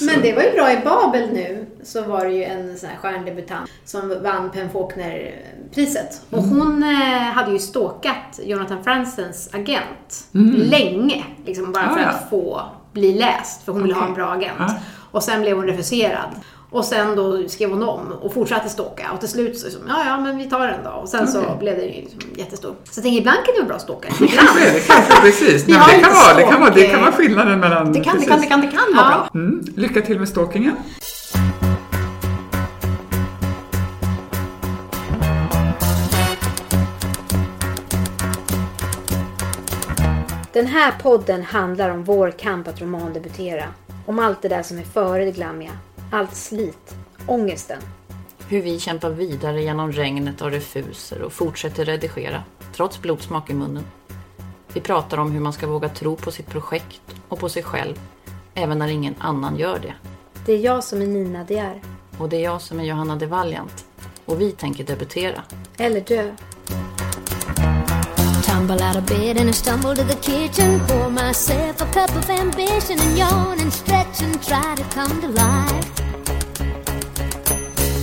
Men det var ju bra i Babel nu. Så var det ju en sån här stjärndebutant som vann Pen Faulkner-priset. Och Mm. hon eh, hade ju stalkat Jonathan Fransens agent Mm. länge. Liksom bara för Ah, ja. att få bli läst. För hon ville ha en bra agent. Ah. Och sen blev hon refuserad. Och sen då skrev hon om och fortsatte stalka. Och till slut så liksom, ja ja men vi tar den då. Och sen så Okej. blev det ju liksom jättestor. Så jag tänker ibland kan det vara bra stalkare. Det kanske är det, kanske precis. Nej, det, kan vara, det, kan vara, det stalk, kan vara skillnaden mellan... Det kan, det kan, det kan, det kan vara Ja. bra. Mm. Lycka till med stalkingen. Den här podden handlar om vår kamp att romandebutera. Om allt det där som är före det glammiga. Allt slit. Ångesten. Hur vi kämpar vidare genom regnet och refuser och fortsätter redigera, trots blodsmak i munnen. Vi pratar om hur man ska våga tro på sitt projekt och på sig själv, även när ingen annan gör det. Det är jag som är Nina De är. Och det är jag som är Johanna de Valiant. Och vi tänker debutera. Eller dö. Tumble out of bed and I stumble to the kitchen. Pour myself a cup of ambition and yawn and stretch and try to come to life.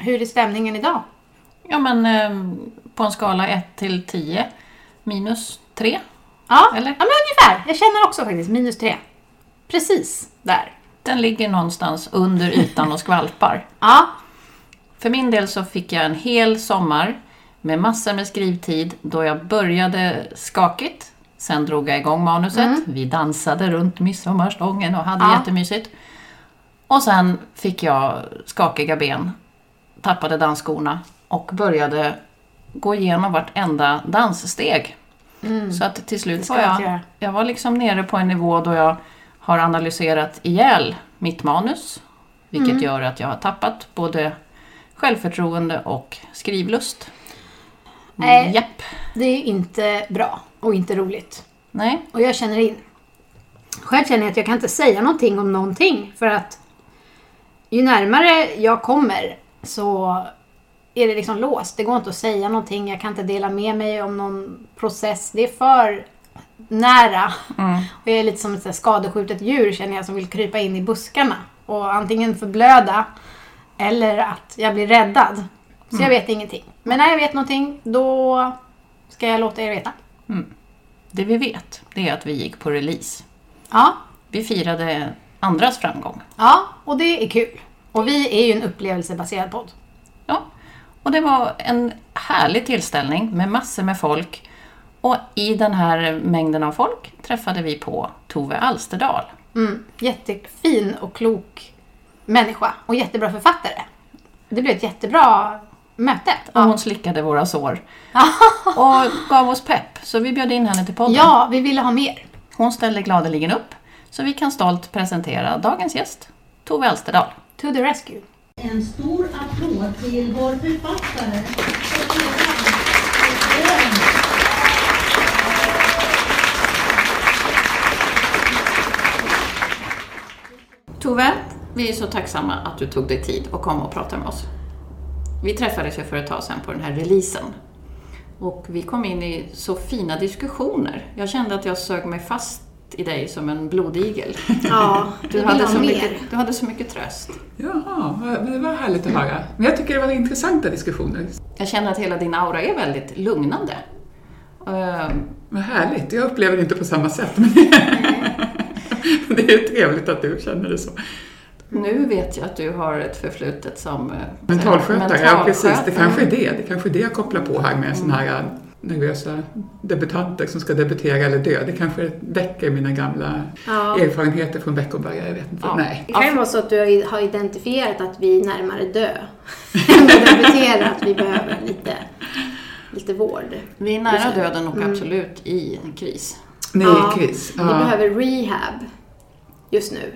Hur är stämningen idag? Ja men eh, på en skala 1 till 10, minus 3. Ja, Eller? ja men ungefär. Jag känner också faktiskt minus tre. Precis där. Den ligger någonstans under ytan och skvalpar. Ja, För min del så fick jag en hel sommar med massor med skrivtid då jag började skakigt. Sen drog jag igång manuset. Vi dansade runt midsommarstången och hade Ja. jättemysigt. Och sen fick jag skakiga ben, tappade dansskorna och började gå igenom vartenda danssteg. Så att till slut var jag jag, var liksom nere på en nivå då jag har analyserat ihjäl mitt manus. Vilket Mm. gör att jag har tappat både självförtroende och skrivlust. Nej. Japp. det är inte bra och inte roligt. Nej. Och jag känner in. Själv känner jag att jag kan inte säga någonting om någonting för att ju närmare jag kommer så är det liksom låst. Det går inte att säga någonting. Jag kan inte dela med mig om någon process. Det är för nära. Mm. Och jag är lite som ett skadeskjutet djur känner jag som vill krypa in i buskarna och antingen förblöda eller att jag blir räddad. Så jag vet ingenting. Men när jag vet någonting då ska jag låta er veta. Det vi vet, det är att vi gick på release. Ja, Vi firade andras framgång. Ja, och det är kul. Och vi är ju en upplevelsebaserad podd. Ja. Och det var en härlig tillställning med massor med folk. Och i den här mängden av folk träffade vi på Tove Alsterdal. Mm. Jättefin och klok människa och jättebra författare. Det blev ett jättebra möte. Och hon slickade våra sår. Och gav oss pepp. Så vi bjöd in henne till podden. Ja, vi ville ha mer. Hon ställde gladeligen upp. Så vi kan stolt presentera dagens gäst, Tove Alsterdal. To the rescue. En stor applåd till vår författare. Tove, vi är så tacksamma att du tog dig tid och kom och pratade med oss. Vi träffades ju för ett tag sedan på den här releasen. Och vi kom in i så fina diskussioner. Jag kände att jag sög mig fast i dig som en blodigel. Ja, Du hade, ha så mycket, du hade så mycket tröst. Jaha, det var härligt att höra. Men jag tycker det var intressanta diskussioner. Jag känner att hela din aura är väldigt lugnande. Ehm, Vad härligt. Jag upplever det inte på samma sätt. Men det är ju trevligt att du känner det så. Nu vet jag att du har ett förflutet som... eh, Mentalskötare, ja precis. Det mentalskötare. kanske är det. Det kanske är det jag kopplar på här med sådana här nervösa debutanter som ska debutera eller dö. Det kanske väcker mina gamla Ja. erfarenheter från Beckomberga. Jag vet inte. Ja. Nej. Det kan ju vara så att du har identifierat att vi är närmare dö. än att debutera, att vi behöver lite, lite vård. Vi är nära döden och absolut i en kris. Nej, Ja, kris. Vi behöver rehab. just nu.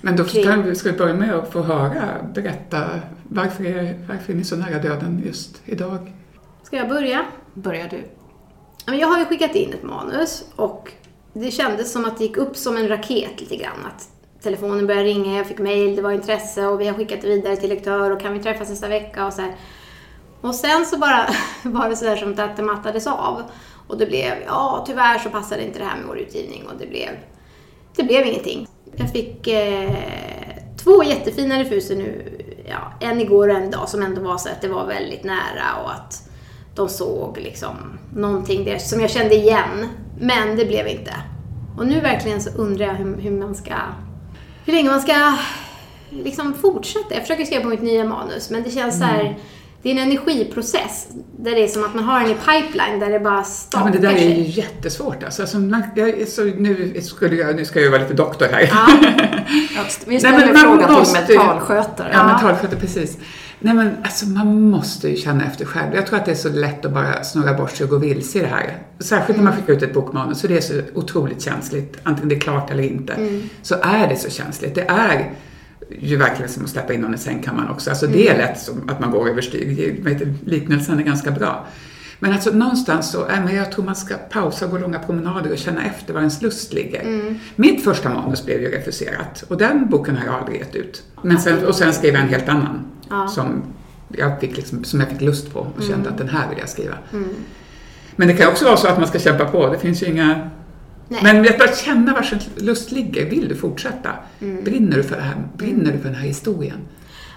Men då vi, ska vi börja med att få höra, berätta varför är, varför är ni så nära döden just idag? Ska jag börja? Börjar du? Jag har ju skickat in ett manus och det kändes som att det gick upp som en raket lite grann. Att telefonen började ringa, jag fick mail, det var intresse och vi har skickat det vidare till lektör och kan vi träffas nästa vecka och så här. Och sen så bara var det sådär som att det mattades av. Och det blev, ja tyvärr så passade inte det här med vår utgivning och det blev, det blev ingenting. Jag fick eh, två jättefina refuser nu, ja, en igår och en idag som ändå var så att det var väldigt nära och att de såg liksom någonting där som jag kände igen. Men det blev inte. Och nu verkligen så undrar jag hur, hur man ska, hur länge man ska liksom fortsätta. Jag försöker skriva på mitt nya manus men det känns så här, det är en energiprocess där det är som att man har den i pipeline där det bara Ja, stakar men det där är ju jättesvårt alltså. alltså man, jag, så, nu, skulle jag, nu ska jag vara lite doktor här. Ja, vi ställer men man frågan måste till mentalskötare. Ja, mentalskötare, precis. Nej men alltså man måste ju känna efter själv. Jag tror att det är så lätt att bara snurra bort sig och gå vilse i det här. Särskilt när man skickar ut ett bokmanus, så det är så otroligt känsligt. Antingen det är klart eller inte. Så är det så känsligt. Det är ju verkligen som att släppa in någon i sängkammaren också. Alltså det är lätt som att man går överstyr. Liknelsen är ganska bra. Men alltså någonstans så, äh, men jag tror man ska pausa och gå långa promenader och känna efter var ens lust ligger. Mitt första manus blev ju refuserat och den boken har jag aldrig gett ut. Men sen, och sen skrev jag en helt annan som, jag fick liksom, som jag fick lust på och kände att den här vill jag skriva. Men det kan också vara så att man ska kämpa på, det finns ju inga Nej. men att bara känna var sin lust ligger. Vill du fortsätta? Brinner du för det här? Brinner du för den här historien?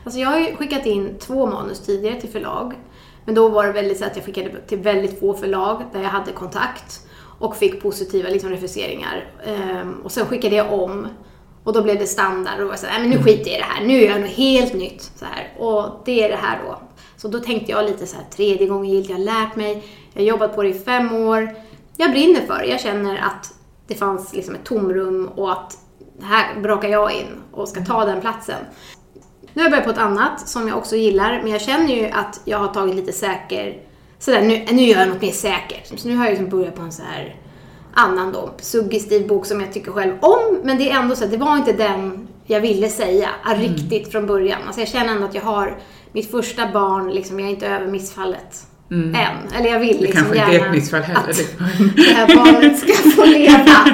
Alltså jag har ju skickat in två manus tidigare till förlag. Men då var det väldigt så att jag skickade till väldigt få förlag där jag hade kontakt och fick positiva liksom, refuseringar. Ehm, och sen skickade jag om och då blev det standard och var så här, "Nej, men nu skiter jag i det här, nu gör jag något helt nytt. Så här. Och det är det här då. Så då tänkte jag lite så här, tredje gången gillt, jag har lärt mig, jag har jobbat på det i fem år. Jag brinner för det, jag känner att det fanns liksom ett tomrum och att här brakar jag in och ska ta den platsen. Nu har jag börjat på ett annat som jag också gillar, men jag känner ju att jag har tagit lite säker... Sådär, nu, nu gör jag något mer säkert. Så nu har jag liksom börjat på en så här annan då, suggestiv bok som jag tycker själv om, men det är ändå så att det var inte den jag ville säga ah, riktigt från början. Alltså jag känner ändå att jag har mitt första barn, liksom, jag är inte över missfallet än. Eller jag vill Det liksom kanske inte gärna är ett missfall heller. att Det- här barnet ska få leva.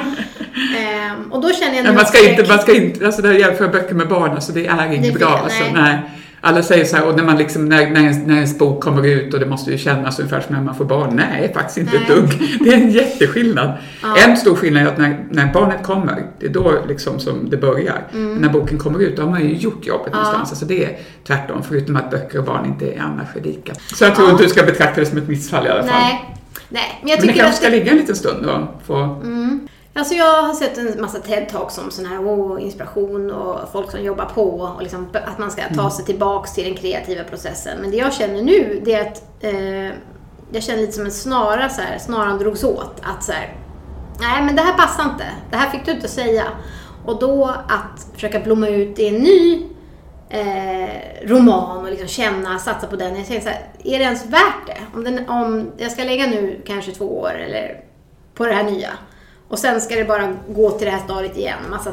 Ehm, och då känner jag Ja, man ska inte, man ska inte, alltså det här jämföra böcker med barn, alltså det är inget Det är bra. fel, Alltså, nej. Alla säger så här, och när man liksom, när, när, ens, när ens bok kommer ut och det måste ju kännas ungefär som när man får barn. Nej, faktiskt inte ett Nej. dugg. Det är en jätteskillnad. En stor skillnad är att när, när barnet kommer, det är då liksom som det börjar. Mm. När boken kommer ut, då har man ju gjort jobbet någonstans. Alltså det är tvärtom, förutom att böcker och barn inte är lika. Så jag tror Ja. inte du ska betrakta det som ett missfall i alla fall. Nej, nej. Men jag Men det tycker kanske att ska ligga en liten stund och få... Alltså jag har sett en massa TED-talks om sån här oh, inspiration och folk som jobbar på och liksom att man ska ta sig tillbaks till den kreativa processen. Men det jag känner nu det är att eh, jag känner lite som en snara så här, snaran drogs åt. Att så här, nej men det här passar inte. Det här fick du inte säga. Och då att försöka blomma ut i en ny eh, roman och liksom känna, satsa på den. Jag säger så här, är det ens värt det? Om, den, om jag ska lägga nu kanske två år eller på det här nya och sen ska det bara gå till det här stadiet igen. Massa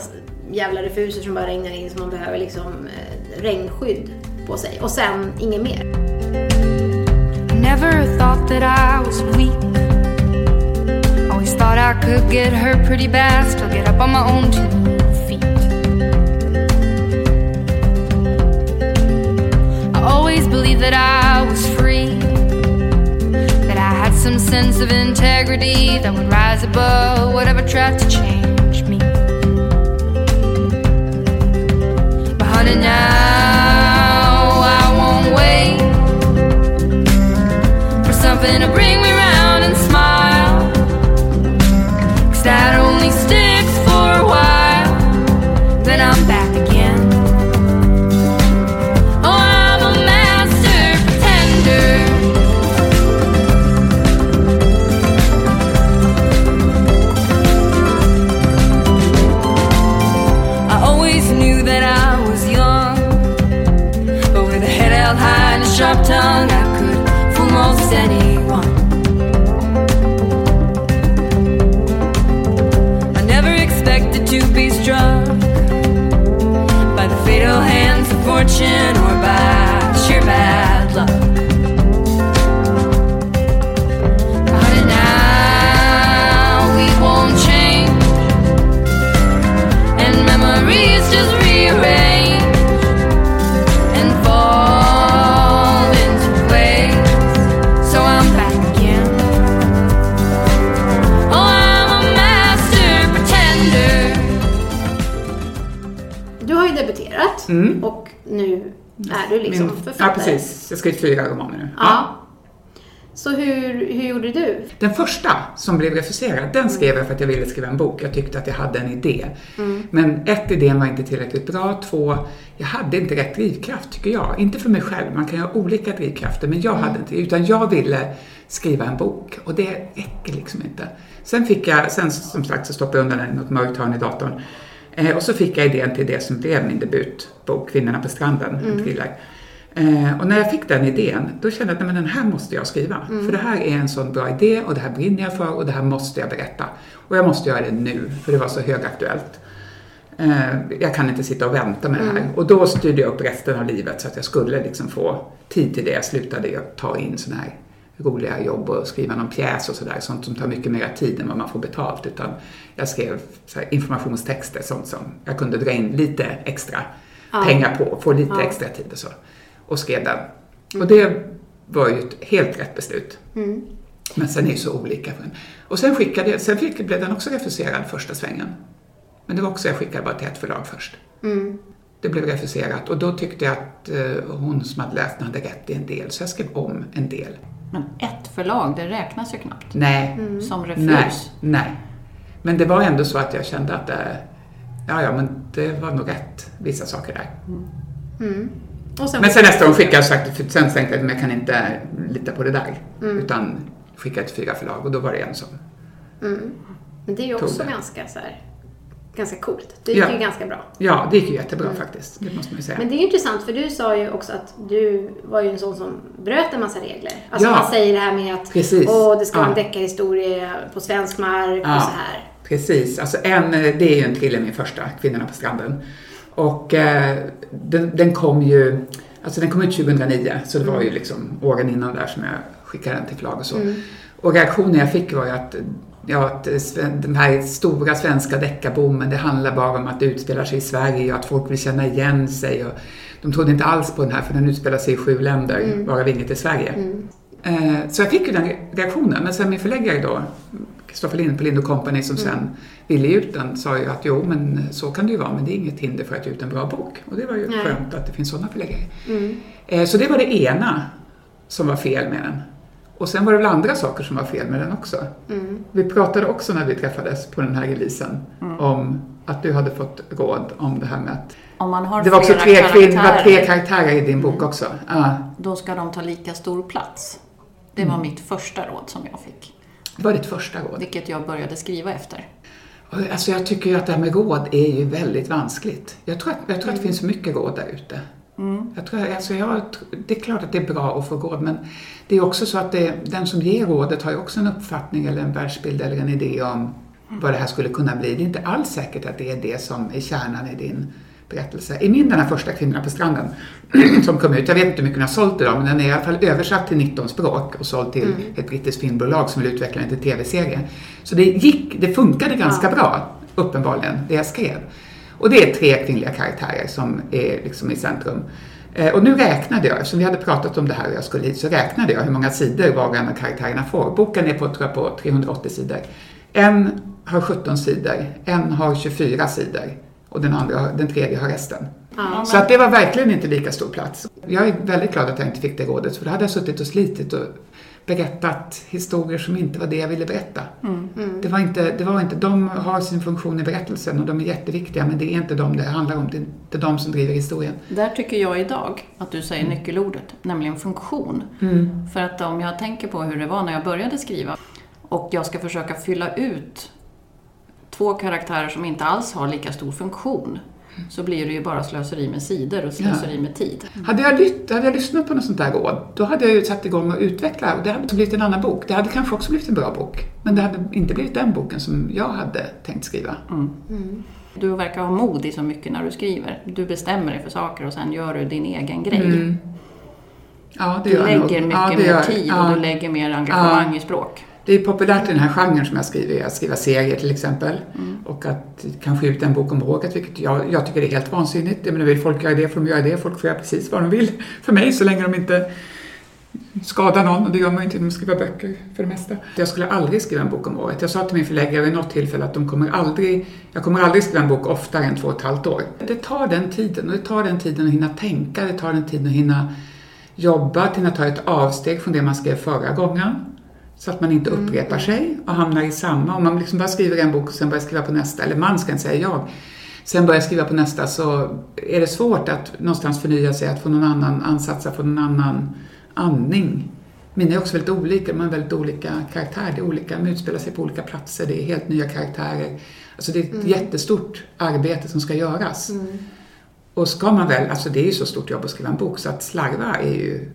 jävla refuser som bara regnar in så man behöver liksom eh, regnskydd på sig. Och sen inget mer. Never thought that I was weak. Always thought I could get hurt pretty bad, still get up on my own two feet. I always believed that I was free, some sense of integrity that would rise above whatever tried to change me. But honey, now I won't wait for something to bring Jag skrivit fyra romaner nu. Ja. Så hur, hur gjorde du? Den första som blev refuserad, den skrev jag för att jag ville skriva en bok. Jag tyckte att jag hade en idé. Men ett, idén var inte tillräckligt bra. Två, jag hade inte rätt drivkraft tycker jag. Inte för mig själv, man kan ju ha olika drivkrafter, men jag hade inte Utan jag ville skriva en bok och det räcker liksom inte. Sen fick jag, sen som sagt så stoppade jag undan den i något mörkt hörn i datorn. Eh, och så fick jag idén till det som blev min debutbok, Kvinnorna på stranden, en thriller. Eh, och när jag fick den idén, då kände jag att nej, men den här måste jag skriva. För det här är en sån bra idé och det här brinner jag för och det här måste jag berätta. Och jag måste göra det nu, för det var så högaktuellt. Eh, jag kan inte sitta och vänta med det här. Och då styrde jag upp resten av livet så att jag skulle liksom få tid till det. Jag slutade ta in såna här roliga jobb och skriva någon pjäs och sådär. Sånt som tar mycket mer tid än vad man får betalt. Utan jag skrev informationstexter, sånt som jag kunde dra in lite extra pengar på, få lite extra tid och så. Och skrev den. Och det var ju ett helt rätt beslut. Men sen är det så olika. Och sen skickade jag, sen fick, blev den också refuserad första svängen. Men det var också, jag skickade bara till ett förlag först. Det blev refuserat och då tyckte jag att eh, hon som hade läst den hade rätt i en del, så jag skrev om en del. Men ett förlag, det räknas ju knappt. Nej, Som refus. nej, nej. Men det var ändå så att jag kände att det, ja, ja, men det var nog rätt, vissa saker där. Och sen, Men sen nästa gång skickade jag sagt, för sen tänkte jag att jag kan inte lita på det där. Utan skickade till fyra förlag och då var det en som men det är ju också ganska så här, ganska coolt. Det gick Ja. ju ganska bra. Ja, det gick ju jättebra faktiskt. Det måste man ju säga. Men det är ju intressant för du sa ju också att du var ju en sån som bröt en massa regler. Alltså Ja. man säger det här med att Precis. Åh, det ska vara en deckarhistoria på svensk mark Ja. och så här. Precis, alltså en, det är ju en thriller, min första, Kvinnorna på stranden. Och eh, den, den kom ju, alltså den kom ut 2009, så det var ju liksom åren innan där som jag skickade den till förlag och så. Och reaktionen jag fick var ju att Ja, att den här stora svenska deckarboomen, det handlar bara om att det utspelar sig i Sverige och att folk vill känna igen sig. Och de trodde inte alls på den här för den utspelar sig i sju länder, varav inget i Sverige. Eh, Så jag fick ju den re- reaktionen. Men sen min förläggare då, Kristoffer Lind på Company som sen ville ge ut den, sa ju att jo men så kan det ju vara men det är inget hinder för att ge ut en bra bok. Och det var ju Nej. skönt att det finns sådana förläggare. Eh, Så det var det ena som var fel med den. Och sen var det väl andra saker som var fel med den också. Vi pratade också när vi träffades på den här releasen om att du hade fått råd om det här med att Om man har det var också tre, det var tre karaktärer, karaktärer i din bok också. Ja, då ska de ta lika stor plats. Det var mitt första råd som jag fick. Det var ditt första råd. Vilket jag började skriva efter. Alltså jag tycker ju att det här med råd är ju väldigt vanskligt. Jag tror att, jag tror att det finns mycket råd där ute. Jag tror, alltså jag, det är klart att det är bra att få råd, men det är också så att det, den som ger rådet har ju också en uppfattning eller en världsbild eller en idé om vad det här skulle kunna bli. Det är inte alls säkert att det är det som är kärnan i din berättelse. I min, den här första Kvinnorna på stranden, som kom ut, jag vet inte hur mycket den har sålt idag, men den är i alla fall översatt till 19 språk och såld till ett brittiskt filmbolag som vill utveckla den till tv-serie. Så det gick, det funkade ganska bra, uppenbarligen, det jag skrev. Och det är tre kvinnliga karaktärer som är liksom i centrum. Eh, Och nu räknade jag, eftersom vi hade pratat om det här och jag skulle hit, så räknade jag hur många sidor var och en av karaktärerna får. Boken är på, tror jag, på 380 sidor. En har 17 sidor, en har 24 sidor och den, andra, den tredje har resten. Så att det var verkligen inte lika stor plats. Jag är väldigt glad att jag inte fick det rådet, för då hade jag suttit och slitit och berättat historier som inte var det jag ville berätta. Det, var inte, det var inte, de har sin funktion i berättelsen och de är jätteviktiga, men det är inte de det handlar om. Det är inte de som driver historien. Där tycker jag idag att du säger nyckelordet, nämligen funktion. För att om jag tänker på hur det var när jag började skriva och jag ska försöka fylla ut två karaktärer som inte alls har lika stor funktion så blir det ju bara slöseri med sidor och slöseri med tid. Hade jag, lytt, hade jag lyssnat på något sånt där råd, då hade jag ju satt igång och utveckla och det hade blivit en annan bok. Det hade kanske också blivit en bra bok, men det hade inte blivit den boken som jag hade tänkt skriva. Du verkar ha mod i så mycket när du skriver. Du bestämmer dig för saker och sen gör du din egen grej. Mm. Ja, det Du gör jag nog. lägger mycket ja, det mer gör- tid ja. och du lägger mer engagemang i språk. Det är populärt i den här genren som jag skriver, att skriva serier till exempel. Mm. Och att kanske ut en bok om året, vilket jag, jag tycker är helt vansinnigt. Jag menar, vill folk göra det får de göra det. Folk får göra precis vad de vill för mig, så länge de inte skadar någon. Och det gör man ju inte genom att skriva böcker för det mesta. Jag skulle aldrig skriva en bok om året. Jag sa till min förläggare vid något tillfälle att de kommer aldrig, jag kommer aldrig skriva en bok oftare än två och ett halvt år. Det tar den tiden och det tar den tiden att hinna tänka, det tar den tiden att hinna jobba, att hinna ta ett avsteg från det man skrev förra gången. Så att man inte upprepar sig och hamnar i samma. Om man liksom bara skriver en bok och sen börjar skriva på nästa, eller man ska inte säga jag, sen börjar skriva på nästa så är det svårt att någonstans förnya sig, att få någon annan ansats, att få någon annan andning. Mina är också väldigt olika, de har väldigt olika karaktär, det är olika, de utspelar sig på olika platser, det är helt nya karaktärer. Alltså det är ett jättestort arbete som ska göras. Och ska man väl, alltså det är ju så stort jobb att skriva en bok så att slarva är ju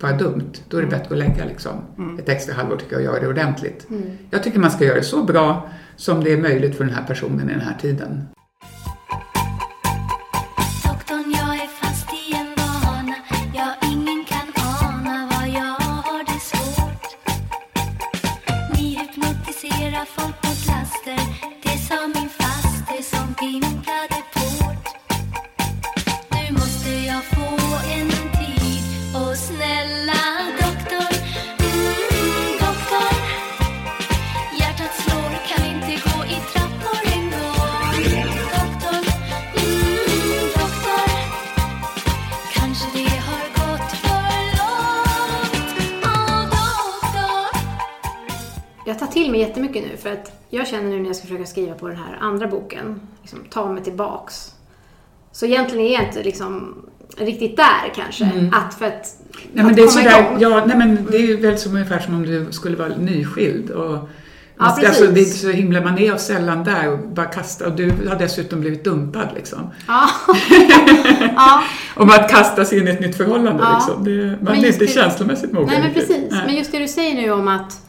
bara dumt. Då är det bättre att lägga liksom ett extra halvår tycker jag och göra det ordentligt. Jag tycker man ska göra det så bra som det är möjligt för den här personen i den här tiden. Mig jättemycket nu för att jag känner nu när jag ska försöka skriva på den här andra boken, liksom, ta mig tillbaks. Så egentligen är jag inte liksom riktigt där kanske. Att för att, Nej, men att det är sådär, igång. ja, nej, men det är väl som ungefär som om du skulle vara nyskild. Och, Ja, alltså, precis. det är inte så himla, man är sällan där och bara kastar. Och du har dessutom blivit dumpad liksom. Ja. ja. Om att kasta sig in i ett nytt förhållande Ja. liksom. Det, man är inte det- känslomässigt mogen. Nej men precis. Nej. Men just det du säger nu om att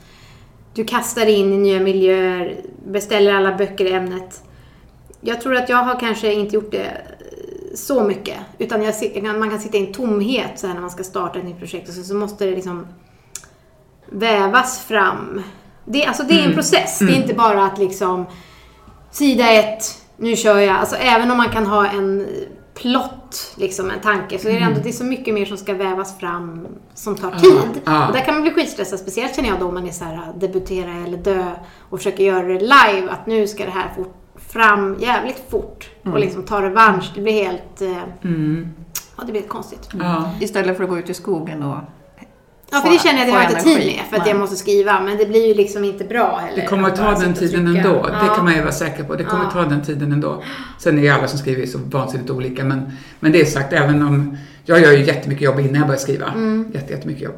du kastar in i nya miljöer, beställer alla böcker i ämnet. Jag tror att jag har kanske inte gjort det eh, så mycket. Utan jag, man kan sitta i en tomhet så här när man ska starta ett nytt projekt och så, så måste det liksom vävas fram. Det, alltså det är en process. Det är inte bara att liksom sida ett, nu kör jag. Alltså även om man kan ha en plott, liksom en tanke, så är det ändå det är så mycket mer som ska vävas fram som tar tid. ja. Och där kan man bli skitstressad, speciellt känner jag då om man är så här debutera eller dö och försöker göra det live, att nu ska det här fort, fram jävligt fort och liksom ta revansch. Det blir helt... Eh, Ja, det blir helt konstigt. Istället för att gå ut i skogen och Ja, för det känner jag att jag har inte tid med för att Nej. jag måste skriva. Men det blir ju liksom inte bra heller. Det kommer att ta den tiden ändå. Det Ja. kan man ju vara säker på. Det kommer att ta den tiden ändå. Sen är ju alla som skriver så vansinnigt olika. Men, men det är sagt, även om jag gör ju jättemycket jobb innan jag börjar skriva. Mm. Jätte, jättemycket jobb.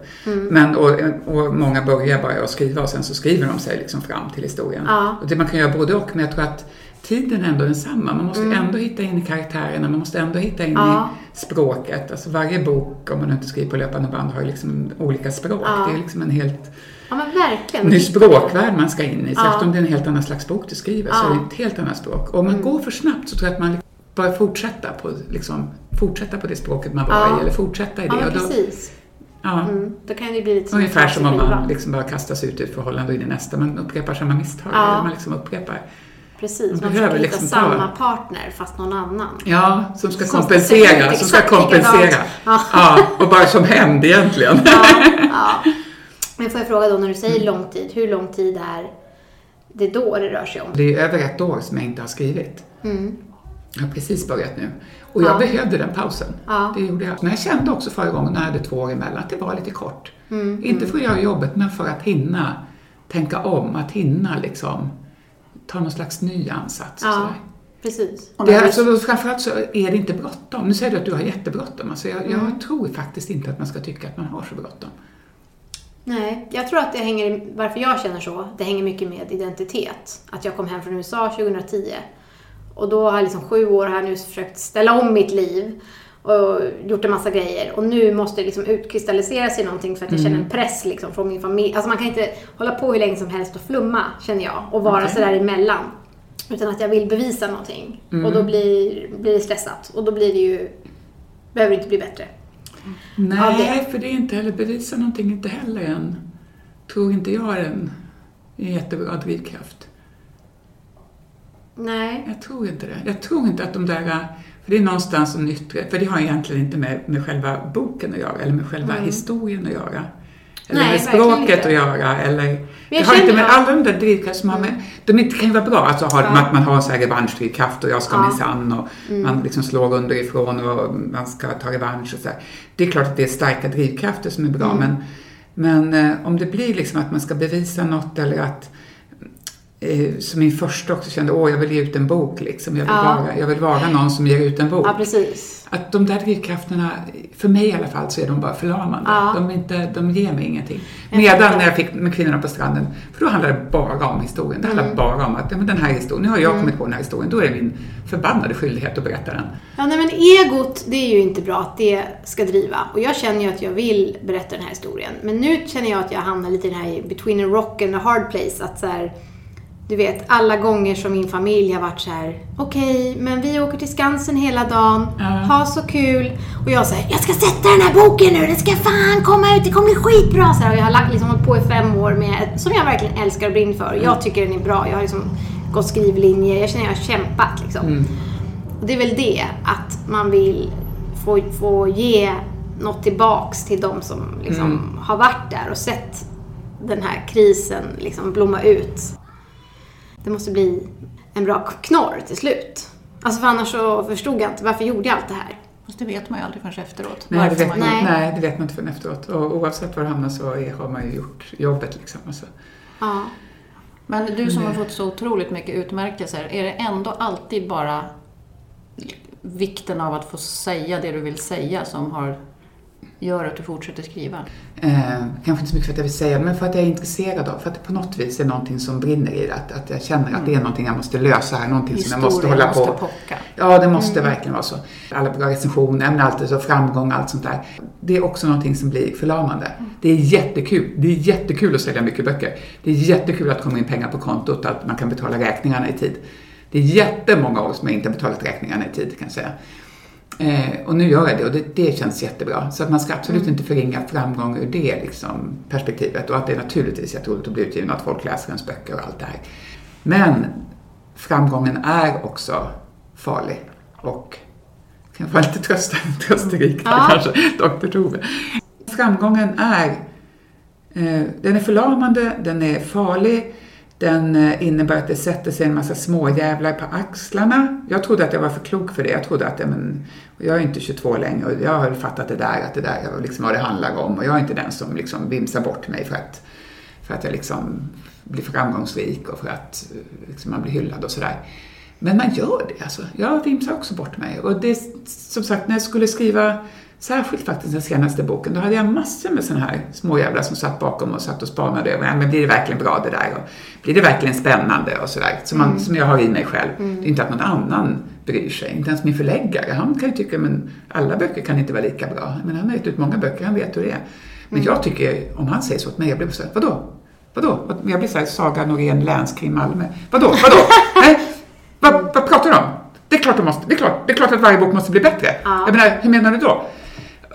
Men, och, och många börjar bara skriva och sen så skriver de sig liksom fram till historien. Ja. Och det man kan göra både och. Men jag tror att tiden är ändå densamma. Man måste Mm. ändå hitta in i karaktärerna. Man måste ändå hitta in Ja. i språket. Alltså varje bok, om man inte skriver på löpande band, har liksom olika språk. Ja. Det är liksom en helt Ja, verkligen. ny språkvärld man ska in i. Särskilt Ja. om det är en helt annan slags bok du skriver så. Mm. är det ett helt annat språk. Och om man går för snabbt så tror jag att man bör fortsätta på, liksom, fortsätta på det språket man var i eller fortsätta i det. Ja, precis. ja, Mm. Då kan det bli lite som Ungefär som om man liksom bara kastas ut ur ett förhållande och in i nästa. Man upprepar samma misstag. Ja. Man liksom upprepar. Precis, man man behöver hitta liksom ta- samma partner fast någon annan. Ja, som ska Som ska kompensera. se ut som ska kompensera. Ja. Ja, och bara som hämnd egentligen. Ja, ja. Men får jag fråga då, när du säger lång tid, hur lång tid är det då det rör sig om? Det är över ett år som jag inte har skrivit. Mm. Jag har precis börjat nu. Och jag Ja. behövde den pausen. Ja. Det gjorde jag. Men jag kände också förra gången när jag hade två år emellan att det var lite kort. Mm, Inte för att göra jobbet, men för att hinna tänka om. Att hinna liksom ta någon slags ny ansats. Ja, precis. Det är, alltså, framförallt så är det inte bråttom. Nu säger du att du har jättebråttom. Alltså jag, Mm. jag tror faktiskt inte att man ska tycka att man har så bråttom. Nej, jag tror att det hänger, varför jag känner så, det hänger mycket med identitet. Att jag kom hem från USA 2010. Och då har jag liksom sju år här nu försökt ställa om mitt liv och gjort en massa grejer. Och nu måste det liksom utkristallisera sig någonting för att jag känner en press liksom från min familj. Alltså man kan inte hålla på hur länge som helst och flumma, känner jag. Och vara Okej. sådär emellan. Utan att jag vill bevisa någonting. Mm. Och då blir, blir det stressat. Och då blir det ju... Behöver det inte bli bättre. Nej, för det är inte heller bevisa någonting, inte heller en, tror inte jag är en, en jättebra drivkraft. Nej. Jag tror inte det. Jag tror inte att de där, för det är någonstans som yttre, för det har egentligen inte med, med själva boken att göra, eller med själva historien att göra. Eller Nej, med språket att göra, eller... Det har inte med alla de där drivkrafter som har med... De inte kan ju vara bra, alltså har, Ja. att man har så här revanschdrivkraft och jag ska Ja. minsann och man liksom slår underifrån och man ska ta revansch och så här. Det är klart att det är starka drivkrafter som är bra, men, men eh, om det blir liksom att man ska bevisa något eller att som min första också kände, åh jag vill ge ut en bok liksom. Jag vill, Ja. vara, jag vill vara någon som ger ut en bok. Ja, precis. Att de där drivkrafterna, för mig i alla fall, så är de bara förlamande. Ja. De, inte, de ger mig ingenting. Medan när jag fick med kvinnorna på stranden, för då handlar det bara om historien. Det Mm. handlar bara om att, ja, men den här historien, nu har jag kommit på den här historien, då är det min förbannade skyldighet att berätta den. Ja, nej, men egot, det är ju inte bra att det ska driva. Och jag känner ju att jag vill berätta den här historien. Men nu känner jag att jag hamnar lite i den här between a rock and a hard place. Att så här, du vet, alla gånger som min familj har varit så här: okej, men vi åker till Skansen hela dagen, Ja. ha så kul. Och jag säger, jag ska sätta den här boken nu, den ska fan komma ut, det kommer bli skitbra. Så här, och jag har lagt, liksom, hållit på i fem år med, som jag verkligen älskar och brinner för. Jag tycker den är bra, jag har liksom gått skrivlinje, jag känner att jag har kämpat liksom. Och det är väl det, att man vill få, få ge något tillbaks till de som liksom har varit där och sett den här krisen liksom blomma ut. Det måste bli en bra knorr till slut. Alltså för annars så förstod jag inte, varför gjorde jag allt det här? Fast det vet man ju aldrig förrän efteråt. Nej, det vet, man Nej. nej. det vet man inte förrän efteråt. Och oavsett var det hamnar så är, har man ju gjort jobbet liksom. Alltså. Ja. Men du som har fått så otroligt mycket utmärkelser, är det ändå alltid bara vikten av att få säga det du vill säga som har, gör att du fortsätter skriva? Eh, kanske inte så mycket för att jag vill säga men för att jag är intresserad av, för att det på något vis är någonting som brinner i det. Att, att jag känner att det är någonting jag måste lösa här, någonting som jag måste hålla måste på. pocka. Ja, det måste verkligen vara så. Alla bra recensioner, men alltid så framgång och allt sånt där. Det är också någonting som blir förlamande. Det är jättekul. Det är jättekul att sälja mycket böcker. Det är jättekul att komma in pengar på kontot, att man kan betala räkningarna i tid. Det är jättemånga år som jag inte har betalat räkningarna i tid, kan jag säga. Eh, och nu gör jag det och det, det känns jättebra. Så att man ska absolut inte förringa framgång ur det liksom, perspektivet. Och att det är naturligtvis jätteroligt att bli utgiven och att folk läser ens böcker och allt det här. Men framgången är också farlig och kan vara lite trösta, trösterik Ja. kanske, Dr. Tove. Framgången är, eh, den är förlamande, den är farlig, den eh, innebär att det sätter sig en massa småjävlar på axlarna. Jag trodde att jag var för klok för det. Jag trodde att men, jag är inte 22 längre och jag har fattat det där, att det där är liksom vad det handlar om. Och jag är inte den som liksom vimsar bort mig för att, för att jag liksom blir framgångsrik och för att eh, liksom, man blir hyllad och sådär. Men man gör det alltså. Jag vimsar också bort mig. Och det, som sagt, när jag skulle skriva, särskilt faktiskt den senaste boken, då hade jag massor med sådana här småjävlar som satt bakom och satt och spanade över, ja, men blir det verkligen bra det där? Och blir det verkligen spännande? Och sådär. Som, man, som jag har i mig själv. Det är inte att någon annan bryr sig. Inte ens min förläggare. Han kan ju tycka, men alla böcker kan inte vara lika bra. Men han har gett ut många böcker, han vet hur det är. Men jag tycker, om han säger så åt mig, jag blir så här, vadå? Vadå? Jag blir såhär Saga Norén, länskrim Malmö. Vadå? Vadå? Nej? Vad, vad pratar du om? Det är, klart det, måste, det, är klart, det är klart att varje bok måste bli bättre. Ja. Jag menar, hur menar du då?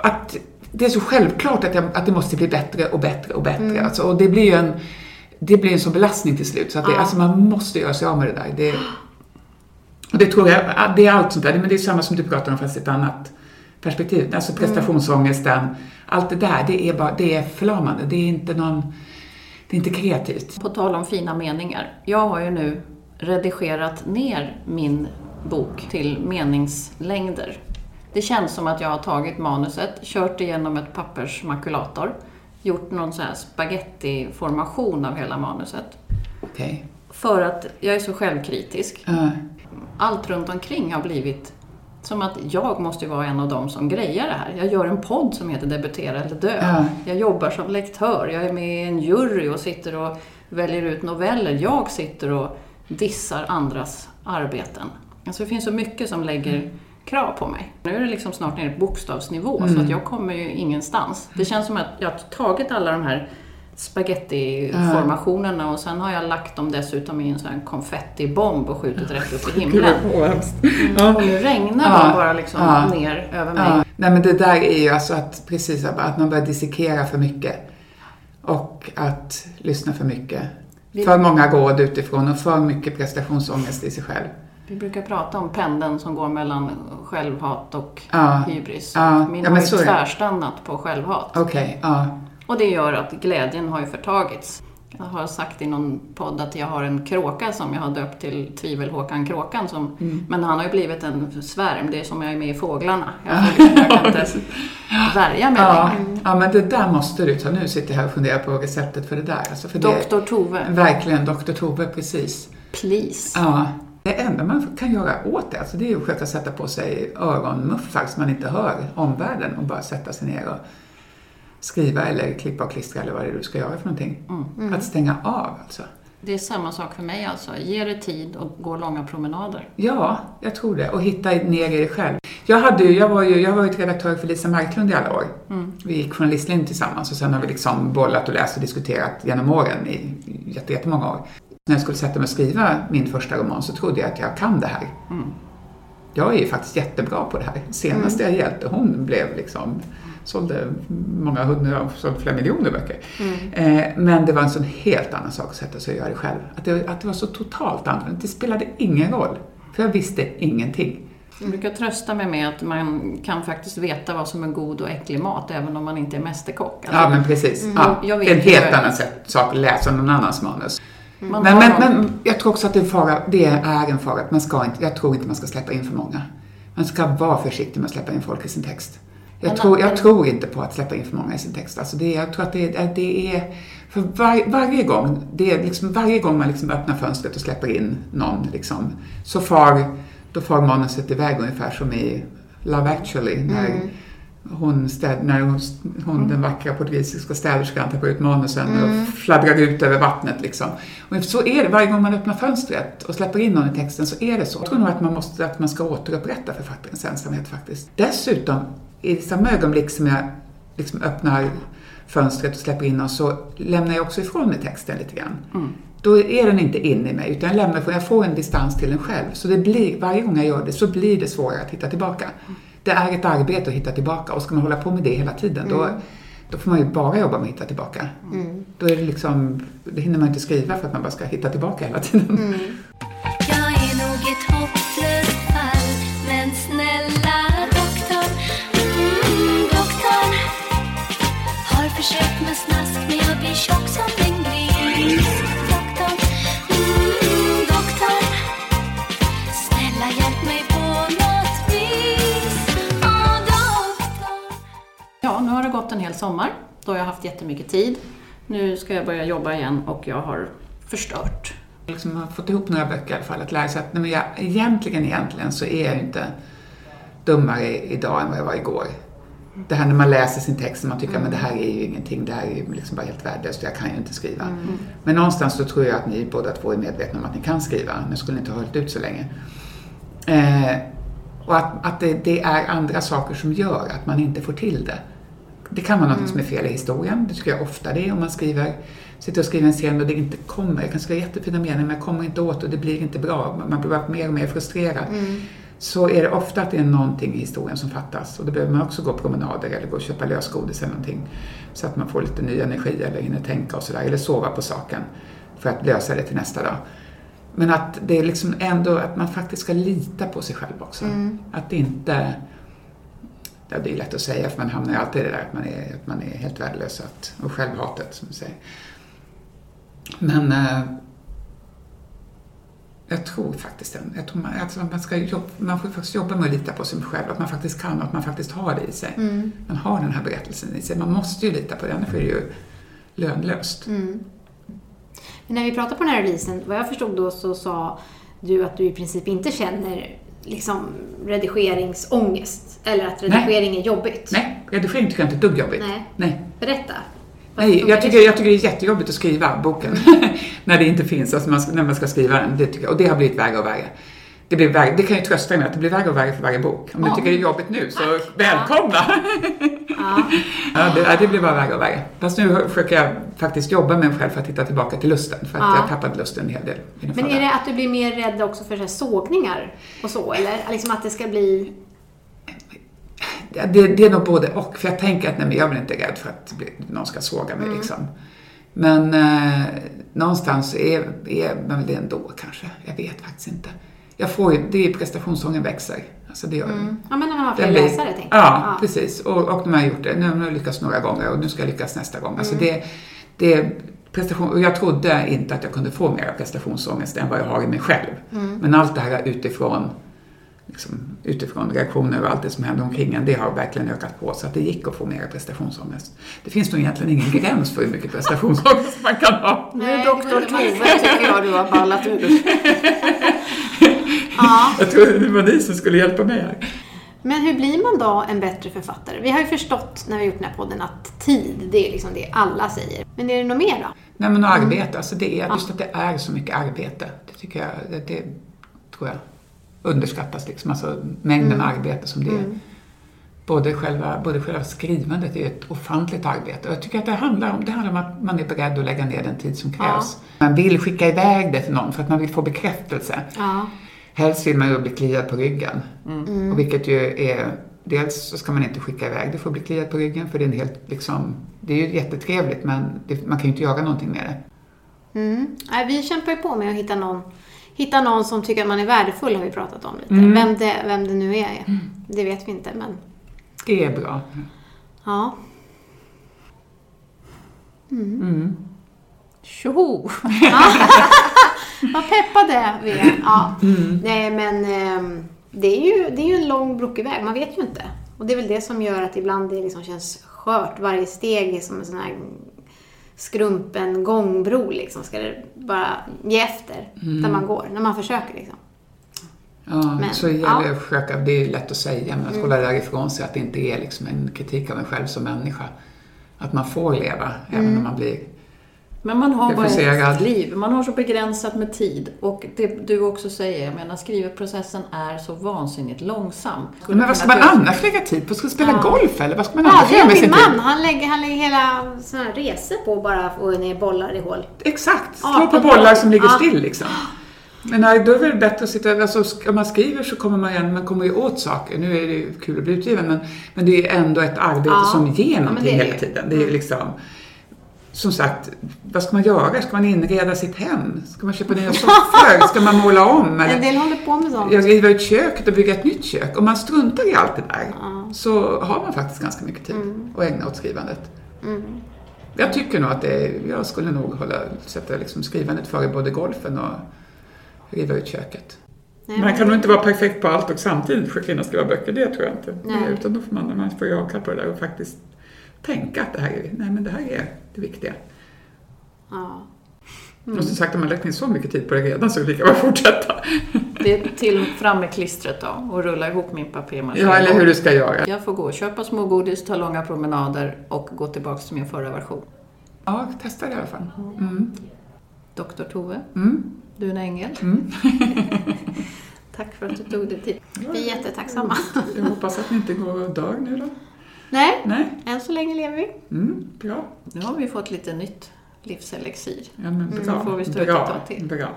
Att det är så självklart att, jag, att det måste bli bättre och bättre och bättre. Alltså, och det blir ju en, det blir en sån belastning till slut. Så att det, Ja. alltså, man måste göra sig av med det där. Det, och det tror jag, det är allt sånt där. Men det är samma som du pratar om fast ett annat perspektiv. Alltså prestationsångesten, allt det där, det är, bara, det är förlamande. Det är inte någon, det är inte kreativt. På tal om fina meningar. Jag har ju nu redigerat ner min bok till meningslängder. Det känns som att jag har tagit manuset, kört igenom ett pappersmakulator, gjort någon sån här spagettiformation av hela manuset. Okej. För att jag är så självkritisk. Ja. Allt runt omkring har blivit som att jag måste vara en av dem som grejar det här. Jag gör en podd som heter Debutera eller dö. Ja. Jag jobbar som lektör, jag är med i en jury och sitter och väljer ut noveller. Jag sitter och dissar andras arbeten. Alltså det finns så mycket som lägger krav på mig. Nu är det liksom snart nere på bokstavsnivå så att jag kommer ju ingenstans. Det känns som att jag har tagit alla de här spagettiformationerna och sen har jag lagt dem dessutom i en sån här konfettibomb och skjutit rätt upp i himlen. hemskt. Och nu regnar Ja. de bara liksom Ja. ner över mig. Ja, nej men det där är ju alltså att precis att man börjar dissekera för mycket. Och att lyssna för mycket. För många råd utifrån och för mycket prestationsångest i sig själv. Vi brukar prata om pendeln som går mellan självhat och Ja. hybris. Ja. Min Ja, har ju tvärstannat på självhat. Okej, ja. Och det gör att glädjen har ju förtagits. Jag har sagt i någon podd att jag har en kråka som jag har döpt till Tvivel-Håkan Kråkan. Som, Mm. Men han har ju blivit en svärm. Det är som jag är med i Fåglarna. Jag, liksom, jag kan inte värja mig Ja, längre. ja, men det där måste du ta. Nu sitter jag här och funderar på receptet för det där. Alltså för det, Doktor Tove, Verkligen, Dr. Tove, precis. please. Ja. Det enda man kan göra åt det, alltså det är att försöka sätta på sig öronmuffar så man inte hör omvärlden och bara sätta sig ner och skriva eller klippa och klistra eller vad det är du ska göra för någonting. Att stänga av alltså. Det är samma sak för mig alltså. Ge det tid och gå långa promenader. Ja, jag tror det. Och hitta ner i dig själv. Jag, hade jag var ju jag har varit redaktör för Lisa Marklund i alla år. Vi gick journalistlinjen tillsammans och sen har vi liksom bollat och läst och diskuterat genom åren i jätte- jättemånga år. När jag skulle sätta mig och skriva min första roman så trodde jag att jag kan det här. Jag är ju faktiskt jättebra på det här. Senaste jag hjälpte, hon blev liksom sålde många hundra, sålde flera miljoner böcker. Eh, men det var en sån helt annan sak att sätta sig och göra det själv. Att det, att det var så totalt annorlunda. Det spelade ingen roll. För jag visste ingenting. Jag brukar trösta mig med att man kan faktiskt veta vad som är god och äcklig mat även om man inte är mästerkock. Alltså, Ja, men precis. Ja, jag det är en helt annan sak att läsa någon annans manus. Man Men, men, men jag tror också att det är, en fara, det är en fara. att Man ska inte, jag tror inte man ska släppa in för många. Man ska vara försiktig med att släppa in folk i sin text. Jag, tror, jag tror inte på att släppa in för många i sin text. Alltså det, jag tror att det, är- det är... För var, varje gång, det är liksom, varje gång man liksom öppnar fönstret och släpper in någon, liksom, så far, då far manuset iväg ungefär som i Love actually. När hon, städ, när hon, hon den vackra portugisiska städerskan tar ut manusen och fladdrar ut över vattnet. Liksom. Och så är det, varje gång man öppnar fönstret och släpper in någon i texten så är det så. Jag tror nog att man, måste, att man ska återupprätta författarens ensamhet faktiskt. Dessutom, i samma ögonblick som jag liksom öppnar fönstret och släpper in någon så lämnar jag också ifrån mig texten lite grann. Då är den inte inne i mig utan jag, lämnar, jag får en distans till den själv. Så det blir, varje gång jag gör det så blir det svårare att hitta tillbaka. Det är ett arbete att hitta tillbaka. Och ska man hålla på med det hela tiden då, då får man ju bara jobba med att hitta tillbaka. Då är det liksom, det hinner man inte skriva för att man bara ska hitta tillbaka hela tiden. Jag har det gått en hel sommar. Då har jag haft jättemycket tid. Nu ska jag börja jobba igen och jag har förstört. liksom har fått ihop några böcker i alla fall att lära sig att nej, men jag, egentligen, egentligen så är jag inte dummare idag än vad jag var igår. Det här när man läser sin text och man tycker att det här är ju ingenting, det här är ju liksom bara helt värdelöst, jag kan ju inte skriva. Men någonstans så tror jag att ni båda två är medvetna om att ni kan skriva, nu skulle ni inte ha hållit ut så länge. Eh, och att, att det, det är andra saker som gör att man inte får till det. Det kan vara något som är fel i historien, det tycker jag ofta det är om man skriver, sitter och skriver en scen och det inte kommer. Jag kan skriva jättefina meningar men jag kommer inte åt och det blir inte bra. Man blir bara mer och mer frustrerad. Så är det ofta att det är någonting i historien som fattas och då behöver man också gå promenader eller gå och köpa lösgodis eller någonting. Så att man får lite ny energi eller hinner tänka och sådär. Eller sova på saken för att lösa det till nästa dag. Men att det är liksom ändå att man faktiskt ska lita på sig själv också. Att inte Ja, det är lätt att säga för man hamnar ju alltid i det där att man är, att man är helt värdelös att, och självhatet som du säger. Men eh, jag tror faktiskt det. Jag tror man, alltså man, ska jobba, man får faktiskt jobba med att lita på sig själv, att man faktiskt kan och att man faktiskt har det i sig. Man har den här berättelsen i sig. Man måste ju lita på den, det är ju lönlöst. Men när vi pratade på den här releasen, vad jag förstod då så sa du att du i princip inte känner liksom redigeringsångest. Eller att redigering är jobbigt. Nej, redigering tycker jag inte är ett dugg jobbigt. Nej. Nej. Berätta. Nej, jag tycker, jag tycker det är jättejobbigt att skriva boken. när det inte finns, alltså man, när man ska skriva den. Det tycker jag, och det har blivit värre och värre. Det, blir värre, det kan ju trösta dig med att det blir värre och värre för varje bok. Om du Ja. tycker det är jobbigt nu, så välkomna! Ja. Ja, det, det blir bara värre och värre. Fast nu försöker jag faktiskt jobba med mig själv för att hitta tillbaka till lusten. För att Ja. jag tappade lusten en hel del. Men är det att du blir mer rädd också för så sågningar och så? Eller liksom att det ska bli... Det, det är nog både och. För jag tänker att nej, men jag blir inte rädd för att någon ska såga mig. Liksom. Men eh, någonstans är, är man väl det ändå kanske. Jag vet faktiskt inte. Jag får ju, det är prestationsången växer. Alltså det gör den. Ja, men när man har fler blir- läsare, tänker ja, jag. precis. Och, och nu har jag gjort det. Nu har jag lyckats några gånger och nu ska jag lyckas nästa gång. Mm. Alltså det, det, prestation, och jag trodde inte att jag kunde få mer prestationsångest än vad jag har i mig själv. Mm. Men allt det här utifrån, liksom, utifrån reaktioner och allt det som händer omkring en, det har verkligen ökat på. Så att det gick att få mer prestationsångest. Det finns nog egentligen ingen gräns för hur mycket prestationsångest man kan ha. Nu Nej, doktor Tove tycker jag du har ballat ur. Ja. Jag tror det var ni som skulle hjälpa mig här. Men hur blir man då en bättre författare? Vi har ju förstått när vi har gjort den här podden att tid, det är liksom det alla säger. Men är det något mer då? Nej men att arbeta, alltså det är, just att det är så mycket arbete. Det tycker jag, det, det tror jag underskattas liksom. Alltså mängden arbete som det är. Både själva, både själva skrivandet är ett ofantligt arbete. Och jag tycker att det handlar om, det handlar om att man är beredd att lägga ner den tid som krävs. Man vill skicka iväg det till någon för att man vill få bekräftelse. Ja. Helst vill man ju bli kliad på ryggen. Och vilket ju är, dels så ska man inte skicka iväg det för att bli kliad på ryggen för det är en helt liksom, det är ju jättetrevligt men det, man kan ju inte göra någonting med det. Mm. Nej, vi kämpar ju på med att hitta någon, hitta någon som tycker att man är värdefull, har vi pratat om lite. Mm. Vem, det, vem det nu är, det vet vi inte, men Det är bra. ja. Tjoho! Vad peppade vi är. Ja. Nej, men ehm, det är, ju, det är ju en lång brokig väg, man vet ju inte. Och det är väl det som gör att ibland det liksom känns skört. Varje steg är som en sån här skrumpen gångbro liksom. Ska det bara ge efter där man går, när man försöker liksom. Ja, Men, så det gäller ja. Mm. att försöka, det är lätt att säga, men att hålla därifrån sig att det inte är liksom en kritik av en själv som människa. Att man får leva, även Mm. om man blir... Men man har bara ett liv. Man har så begränsat med tid. Och det du också säger, jag menar skrivprocessen är så vansinnigt långsam. Men vad ska man annars lägga tid på? Ska man spela Ja. golf eller vad ska man Ja, annars göra med sin man. tid? Han lägger, han lägger hela såna här resor på bara att få ner bollar i hål. Exakt, slå 18 på bollar som ligger Ja. still liksom. Men nej, då är det väl bättre att sitta, alltså om man skriver så kommer man igen, man kommer ju åt saker. Nu är det ju kul att bli utgiven men, men det är ändå ett arbete Ja. som ger någonting det är hela tiden. Det är ju liksom, som sagt, vad ska man göra? Ska man inreda sitt hem? Ska man köpa nya soffor? Ska man måla om? En Eller? del håller på med sånt. Jag riva ut köket och bygga ett nytt kök. Om man struntar i allt det där så har man faktiskt ganska mycket tid Mm. att ägna åt skrivandet. Jag tycker nog att det jag skulle nog hålla, sätta liksom skrivandet före både golfen och riva ut köket. Nej, Man kan nog inte vara perfekt på allt och samtidigt försöka hinna skriva böcker, det tror jag inte. Nej. Utan då får man, man får ju avkall på det där och faktiskt tänka att det här är, nej men det här är det viktiga. Ja. Och som sagt, om man lagt ner så mycket tid på det redan så är det lika bra att fortsätta. Det är till fram med klistret då och rulla ihop min papier-maché. Ja, eller hur du ska göra. Jag får gå och köpa smågodis, ta långa promenader och gå tillbaka till min förra version. Ja, testa det i alla fall. Mm. Doktor Tove, Mm. du är en ängel. Mm. Tack för att du tog dig tid. Vi är jättetacksamma. Jag hoppas att ni inte går och dör nu då. Nej, Nej? än så länge lever vi. Mm, bra. Nu har vi fått lite nytt livselixir. Ja, men bra. Så får vi stå ut bra. ett till. Bra.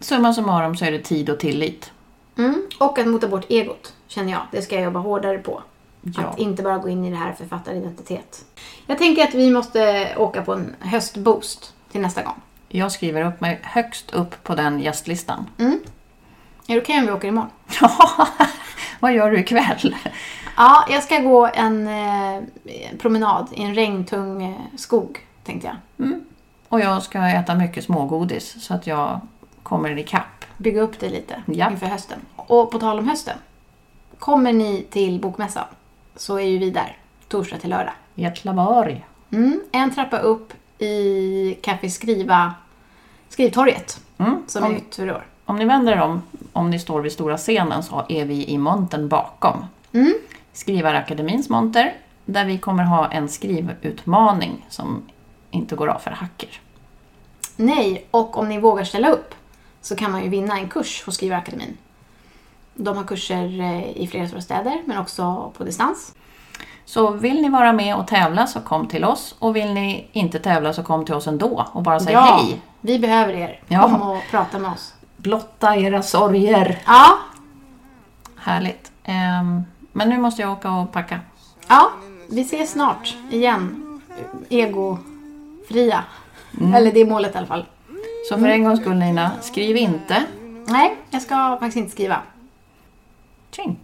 Summa summarum så är det tid och tillit. Mm. Och att mota bort egot, känner jag. Det ska jag jobba hårdare på. Ja. Att inte bara gå in i det här författaridentitet. Jag tänker att vi måste åka på en höstboost till nästa gång. Jag skriver upp mig högst upp på den gästlistan. Är det okej om vi åker imorgon? Ja, vad gör du ikväll? Ja, jag ska gå en eh, promenad i en regntung eh, skog, tänkte jag. Och jag ska äta mycket smågodis så att jag kommer ikapp. Bygga upp det lite Ja. inför hösten. Och på tal om hösten. Kommer ni till Bokmässan så är ju vi där, torsdag till lördag. Getlaborg. Mm, en trappa upp i Café Skriva, Skrivtorget, Mm. som är Om, nytt för i år. om ni vänder er om, om ni står vid stora scenen så är vi i montern bakom. Mm. Skrivarakademins monter där vi kommer ha en skrivutmaning som inte går av för hacker. Nej, och om ni vågar ställa upp så kan man ju vinna en kurs hos Skrivarakademin. De har kurser eh, i flera stora städer men också på distans. Så vill ni vara med och tävla så kom till oss och vill ni inte tävla så kom till oss ändå och bara säg ja, hej. vi behöver er. Ja. Kom och prata med oss. Blotta era sorger. Ja, Härligt. Ehm, men nu måste jag åka och packa. ja vi ses snart igen. Egofria. Mm. Eller det är målet i alla fall. Så för en gångs skull Nina, skriv inte. Nej, jag ska faktiskt inte skriva. Tjing.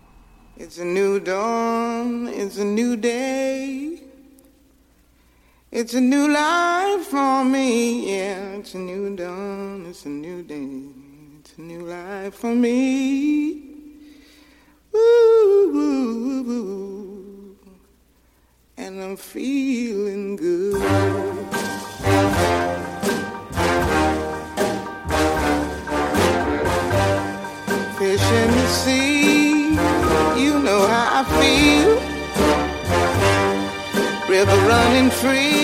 It's a new dawn, it's a new day. It's a new life for me, yeah. It's a new dawn, it's a new day. A new life for me. Ooh, ooh, ooh. And I'm feeling good. Fish in the sea, you know how I feel. River running free,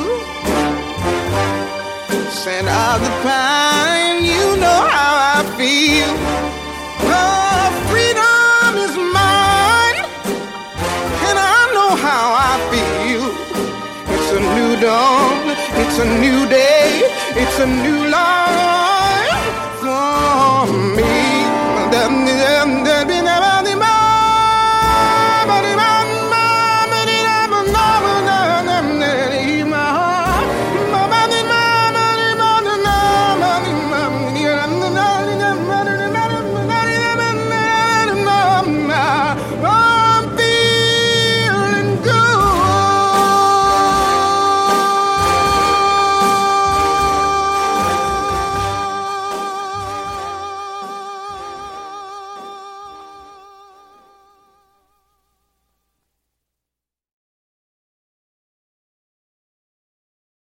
A new day, it's a new life